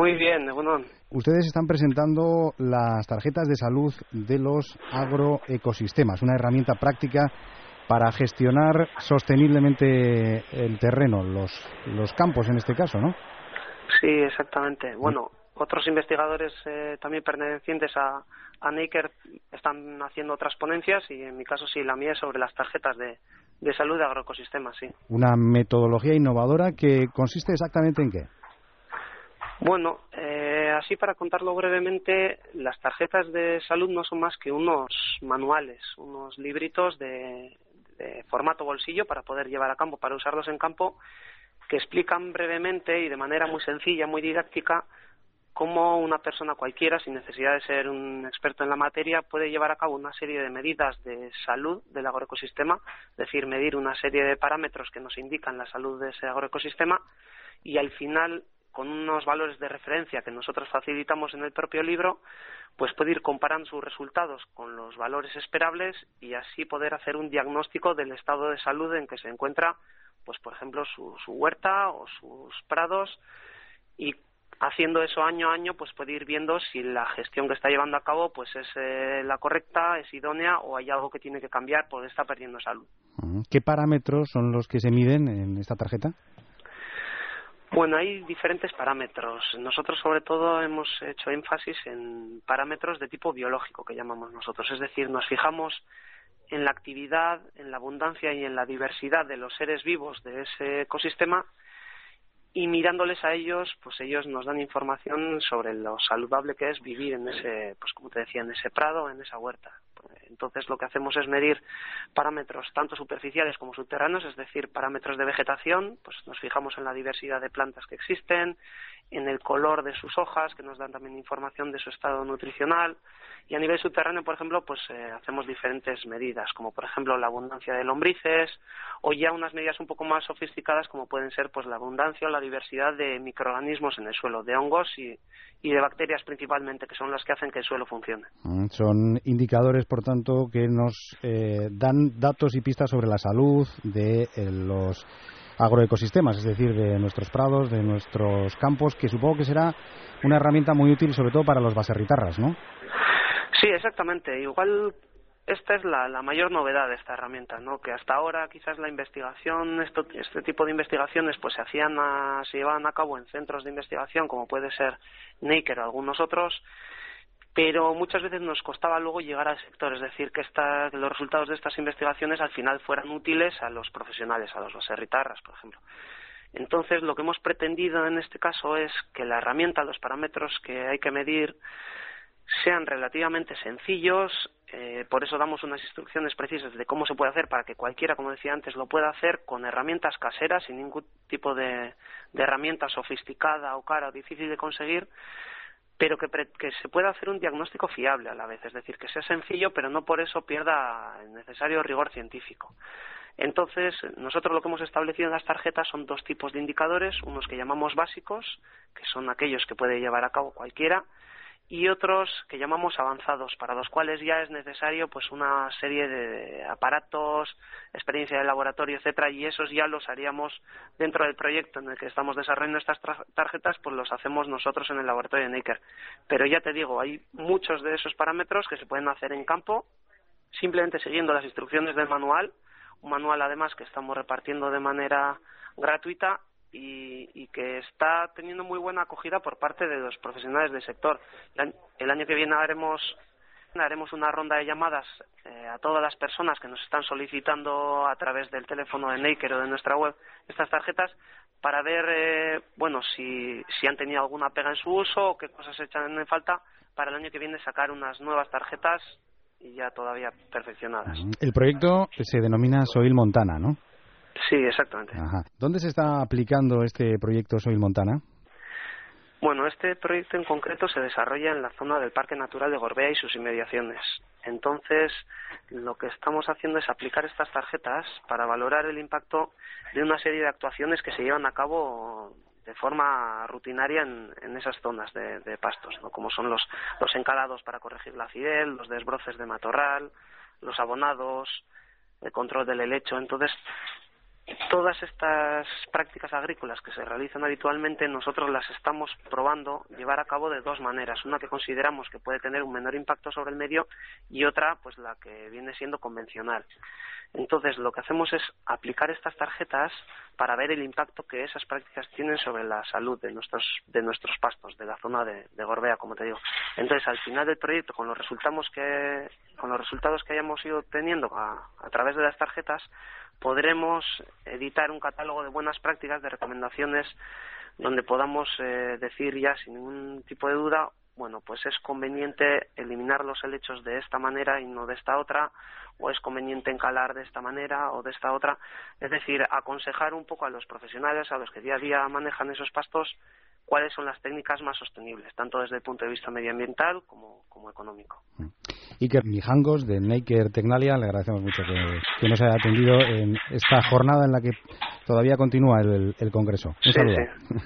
Muy bien, bueno. Ustedes están presentando las tarjetas de salud de los agroecosistemas, una herramienta práctica para gestionar sosteniblemente el terreno, los, los campos en este caso, ¿no? Sí, exactamente. Bueno, otros investigadores eh, también pertenecientes a, a Naker están haciendo otras ponencias y en mi caso sí, la mía es sobre las tarjetas de, de salud de agroecosistemas, sí. Una metodología innovadora que consiste exactamente en qué? Bueno, eh, así para contarlo brevemente, las tarjetas de salud no son más que unos manuales, unos libritos de, de formato bolsillo para poder llevar a campo, para usarlos en campo, que explican brevemente y de manera muy sencilla, muy didáctica, cómo una persona cualquiera, sin necesidad de ser un experto en la materia, puede llevar a cabo una serie de medidas de salud del agroecosistema, es decir, medir una serie de parámetros que nos indican la salud de ese agroecosistema y al final con unos valores de referencia que nosotros facilitamos en el propio libro, pues puede ir comparando sus resultados con los valores esperables y así poder hacer un diagnóstico del estado de salud en que se encuentra, pues por ejemplo, su, su huerta o sus prados y haciendo eso año a año, pues puede ir viendo si la gestión que está llevando a cabo pues es eh, la correcta, es idónea o hay algo que tiene que cambiar porque está perdiendo salud. ¿Qué parámetros son los que se miden en esta tarjeta? Bueno, hay diferentes parámetros. Nosotros sobre todo hemos hecho énfasis en parámetros de tipo biológico que llamamos nosotros, es decir, nos fijamos en la actividad, en la abundancia y en la diversidad de los seres vivos de ese ecosistema y mirándoles a ellos, pues ellos nos dan información sobre lo saludable que es vivir en ese, pues como te decía, en ese prado, en esa huerta. Entonces lo que hacemos es medir parámetros tanto superficiales como subterráneos, es decir, parámetros de vegetación, pues nos fijamos en la diversidad de plantas que existen, en el color de sus hojas, que nos dan también información de su estado nutricional, y a nivel subterráneo, por ejemplo, pues eh, hacemos diferentes medidas, como por ejemplo la abundancia de lombrices, o ya unas medidas un poco más sofisticadas, como pueden ser pues la abundancia o la diversidad de microorganismos en el suelo, de hongos y, y de bacterias principalmente, que son las que hacen que el suelo funcione. Mm, son indicadores, por tanto, que nos eh, dan datos y pistas sobre la salud de eh, los agroecosistemas, es decir, de nuestros prados, de nuestros campos, que supongo que será una herramienta muy útil sobre todo para los baserritarras, ¿no? Sí, exactamente. Igual esta es la, mayor novedad de esta herramienta, ¿no? Que hasta ahora quizás la investigación, esto, este tipo de investigaciones, pues se hacían, a, se llevaban a cabo en centros de investigación, como puede ser Naker o algunos otros, pero muchas veces nos costaba luego llegar al sector, es decir, que, esta, los resultados de estas investigaciones al final fueran útiles a los profesionales, a los baserritarras, por ejemplo. Entonces, lo que hemos pretendido en este caso es que la herramienta, los parámetros que hay que medir, sean relativamente sencillos, eh, por eso damos unas instrucciones precisas de cómo se puede hacer para que cualquiera, como decía antes, lo pueda hacer con herramientas caseras, sin ningún tipo de herramienta sofisticada o cara o difícil de conseguir, pero que, que, se pueda hacer un diagnóstico fiable a la vez, es decir, que sea sencillo, pero no por eso pierda el necesario rigor científico. Entonces, nosotros lo que hemos establecido en las tarjetas son dos tipos de indicadores, unos que llamamos básicos, que son aquellos que puede llevar a cabo cualquiera, y otros que llamamos avanzados, para los cuales ya es necesario pues una serie de aparatos, experiencia de laboratorio, etcétera, y esos ya los haríamos dentro del proyecto en el que estamos desarrollando estas tarjetas, pues los hacemos nosotros en el laboratorio de Naker. Pero ya te digo, hay muchos de esos parámetros que se pueden hacer en campo, simplemente siguiendo las instrucciones del manual, un manual además que estamos repartiendo de manera gratuita y, que está teniendo muy buena acogida por parte de los profesionales del sector. El año que viene haremos haremos una ronda de llamadas eh, a todas las personas que nos están solicitando a través del teléfono de Naker o de nuestra web estas tarjetas para ver eh, bueno si, si han tenido alguna pega en su uso o qué cosas echan en falta para el año que viene sacar unas nuevas tarjetas y ya todavía perfeccionadas. El proyecto se denomina Soil Montana, ¿no? Sí, exactamente. ¿Dónde se está aplicando este proyecto Soil Montana? Bueno, este proyecto en concreto se desarrolla en la zona del Parque Natural de Gorbea y sus inmediaciones. Entonces, lo que estamos haciendo es aplicar estas tarjetas para valorar el impacto de una serie de actuaciones que se llevan a cabo de forma rutinaria en, esas zonas de, pastos, como son los, los encalados para corregir la acidez, los desbroces de matorral, los abonados, el control del helecho. Entonces, todas estas prácticas agrícolas que se realizan habitualmente nosotros las estamos probando llevar a cabo de dos maneras. Una que consideramos que puede tener un menor impacto sobre el medio y otra pues la que viene siendo convencional. Entonces lo que hacemos es aplicar estas tarjetas para ver el impacto que esas prácticas tienen sobre la salud de nuestros de nuestros pastos de la zona de, Gorbea como te digo. Entonces al final del proyecto con los resultados que con los resultados que hayamos ido obteniendo a, a través de las tarjetas podremos editar un catálogo de buenas prácticas, de recomendaciones, donde podamos eh, decir ya sin ningún tipo de duda, bueno, pues es conveniente eliminar los helechos de esta manera y no de esta otra, o es conveniente encalar de esta manera o de esta otra. Es decir, aconsejar un poco a los profesionales, a los que día a día manejan esos pastos, cuáles son las técnicas más sostenibles, tanto desde el punto de vista medioambiental como, como económico. Iker Mijangos, de Naker Tecnalia, le agradecemos mucho que, nos haya atendido en esta jornada en la que todavía continúa el, Congreso. Un saludo.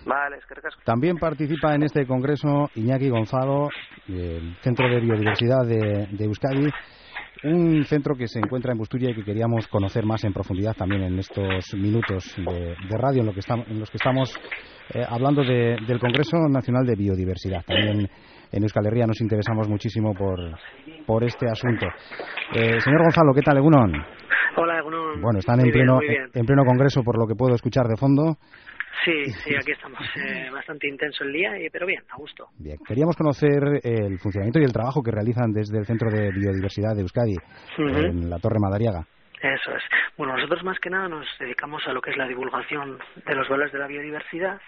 Vale, es que También participa en este Congreso Iñaki Gonzalo, del Centro de Biodiversidad de, Euskadi un centro que se encuentra en Busturia y que queríamos conocer más en profundidad también en estos minutos de, radio en, lo que estamos, en los que estamos eh, hablando del Congreso Nacional de Biodiversidad. También en Euskal Herria nos interesamos muchísimo por, por este asunto. Eh, señor Gonzalo, ¿qué tal, Egunon? Hola, Egunon. Bueno, están en pleno, en pleno Congreso, por lo que puedo escuchar de fondo. Sí, sí, aquí estamos. Eh, bastante intenso el día, pero bien, a gusto. Bien, queríamos conocer el funcionamiento y el trabajo que realizan desde el Centro de Biodiversidad de Euskadi, en la Torre Madariaga. Eso es. Bueno, nosotros más que nada nos dedicamos a lo que es la divulgación de los valores de la biodiversidad,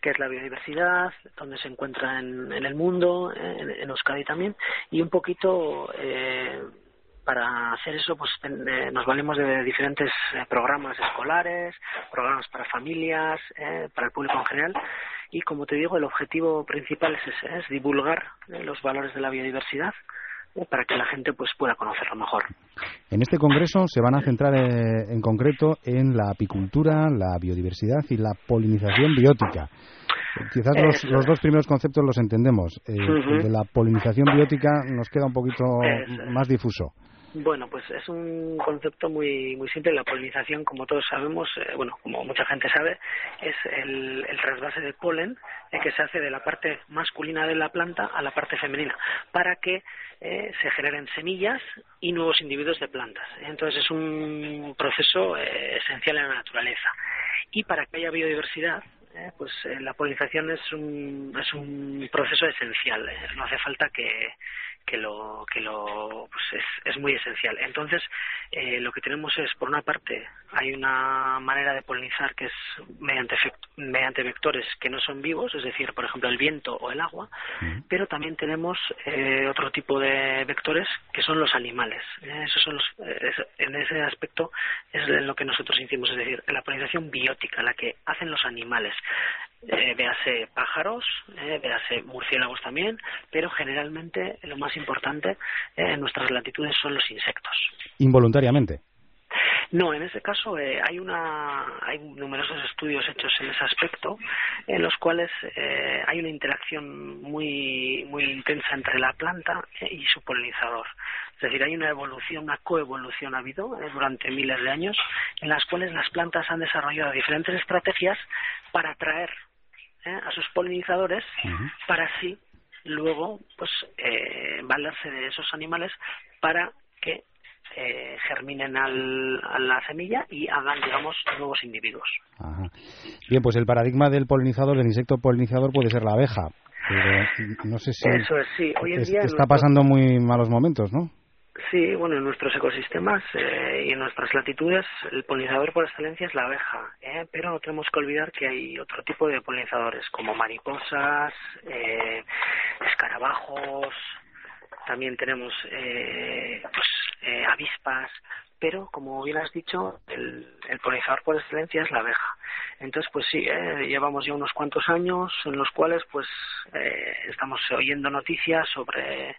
que es la biodiversidad, donde se encuentra en, el mundo, en, Euskadi también, y un poquito eh, para hacer eso pues nos valemos de diferentes eh, programas escolares, programas para familias, eh, para el público en general y como te digo el objetivo principal es ese, es divulgar los valores de la biodiversidad para que la gente pues pueda conocerlo mejor. En este congreso se van a centrar eh, en concreto en la apicultura, la biodiversidad y la polinización biótica. Quizás los, dos primeros conceptos los entendemos. Eh, el de la polinización biótica nos queda un poquito más difuso. Bueno, pues es un concepto muy muy simple. La polinización, como todos sabemos, eh, bueno, como mucha gente sabe, es el, el trasvase de polen eh, que se hace de la parte masculina de la planta a la parte femenina para que eh, se generen semillas y nuevos individuos de plantas. Entonces es un proceso esencial en la naturaleza. Y para que haya biodiversidad, pues la polinización es un, es un proceso esencial. no hace falta que que lo que lo pues es, es muy esencial. Entonces eh, lo que tenemos es por una parte hay una manera de polinizar que es mediante mediante vectores que no son vivos es decir por ejemplo el viento o el agua pero también tenemos eh, otro tipo de vectores que son los animales. Eh, esos son los, en ese aspecto es lo que nosotros hicimos es decir la polinización biótica la que hacen los animales eh, véase pájaros, eh, véase murciélagos también, pero generalmente lo más importante eh, en nuestras latitudes son los insectos. Involuntariamente. No, en ese caso eh, hay una hay numerosos estudios hechos en ese aspecto en los cuales eh, hay una interacción muy muy intensa entre la planta y su polinizador. Es decir, hay una evolución, una coevolución ha habido durante miles de años en las cuales las plantas han desarrollado diferentes estrategias para atraer ¿eh? a sus polinizadores para así luego pues eh, valerse de esos animales para que eh, germinen al, a la semilla y hagan, digamos, nuevos individuos. Bien, pues el paradigma del polinizador, del insecto polinizador puede ser la abeja. Pero no sé si Eso es, sí. Hoy en día está pasando muy malos momentos, ¿no? Sí, bueno, en nuestros ecosistemas eh, y en nuestras latitudes el polinizador por excelencia es la abeja, ¿eh? pero no tenemos que olvidar que hay otro tipo de polinizadores como mariposas, eh, escarabajos, también tenemos eh, pues, eh, avispas, pero como bien has dicho, el, el, polinizador por excelencia es la abeja. Entonces, pues sí, eh, llevamos ya unos cuantos años en los cuales pues eh, estamos oyendo noticias sobre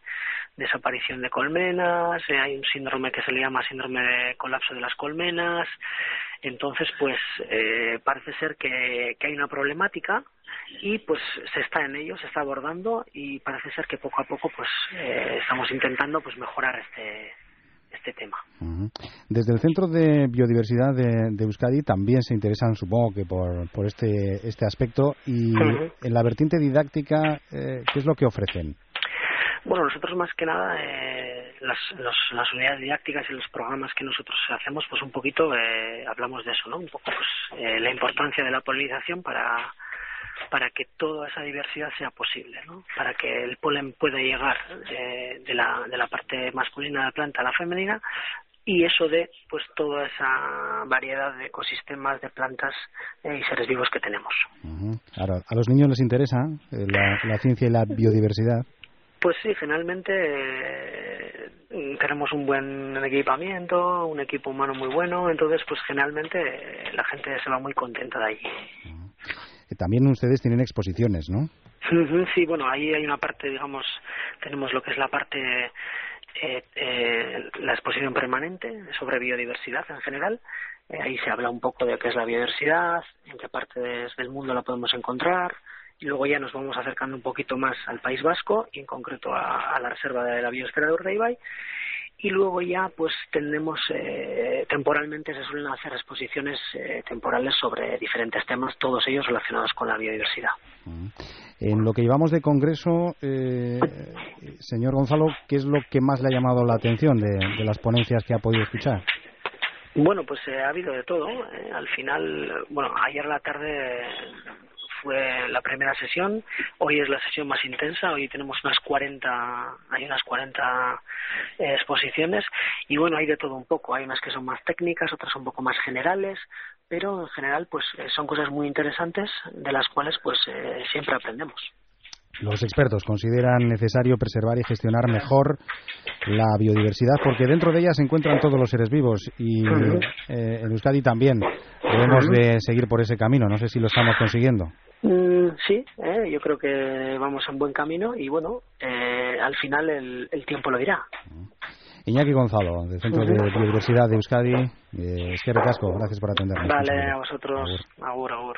desaparición de colmenas, eh, hay un síndrome que se le llama síndrome de colapso de las colmenas, entonces pues eh, parece ser que, que hay una problemática y pues se está en ello, se está abordando y parece ser que poco a poco pues eh, estamos intentando pues mejorar este este tema. Desde el Centro de Biodiversidad de, Euskadi también se interesan, supongo que por, por este, este aspecto. Y en la vertiente didáctica, eh, ¿qué es lo que ofrecen? Bueno, nosotros más que nada, eh, las, las unidades didácticas y los programas que nosotros hacemos, pues un poquito eh, hablamos de eso, ¿no? Un poco pues, eh, la importancia de la polinización para, para que toda esa diversidad sea posible, ¿no? Para que el polen pueda llegar eh, de, la, de la parte masculina de la planta a la femenina y eso de pues toda esa variedad de ecosistemas de plantas y seres vivos que tenemos. a los niños les interesa la ciencia y la biodiversidad. Pues sí, generalmente eh, tenemos un buen equipamiento, un equipo humano muy bueno, entonces pues generalmente eh, la gente se va muy contenta de allí. Eh, también ustedes tienen exposiciones, ¿no? Sí, bueno, ahí hay una parte, digamos, tenemos lo que es la parte, eh, la exposición permanente sobre biodiversidad en general. ahí se habla un poco de qué es la biodiversidad, en qué partes del mundo la podemos encontrar, y luego ya nos vamos acercando un poquito más al País Vasco y en concreto a, la reserva de la biosfera de Urdaibai y luego ya pues tenemos eh, temporalmente se suelen hacer exposiciones eh, temporales sobre diferentes temas todos ellos relacionados con la biodiversidad mm. en lo que llevamos de congreso eh, señor Gonzalo qué es lo que más le ha llamado la atención de, de las ponencias que ha podido escuchar bueno, pues ha habido de todo. al final, bueno, ayer la tarde fue la primera sesión, hoy es la sesión más intensa, hoy tenemos unas 40, hay unas 40 eh, exposiciones y bueno, hay de todo un poco, hay unas que son más técnicas, otras un poco más generales, pero en general pues eh, son cosas muy interesantes de las cuales pues eh, siempre aprendemos. Los expertos consideran necesario preservar y gestionar mejor la biodiversidad porque dentro de ella se encuentran todos los seres vivos y en Euskadi también debemos de seguir por ese camino. No sé si lo estamos consiguiendo. Mm, sí, eh, yo creo que vamos en buen camino y bueno, eh, al final el, el, tiempo lo dirá. Iñaki Gonzalo, del Centro de Biodiversidad de Euskadi, eh, recasco, gracias por atendernos. Vale, a vosotros, agur, agur.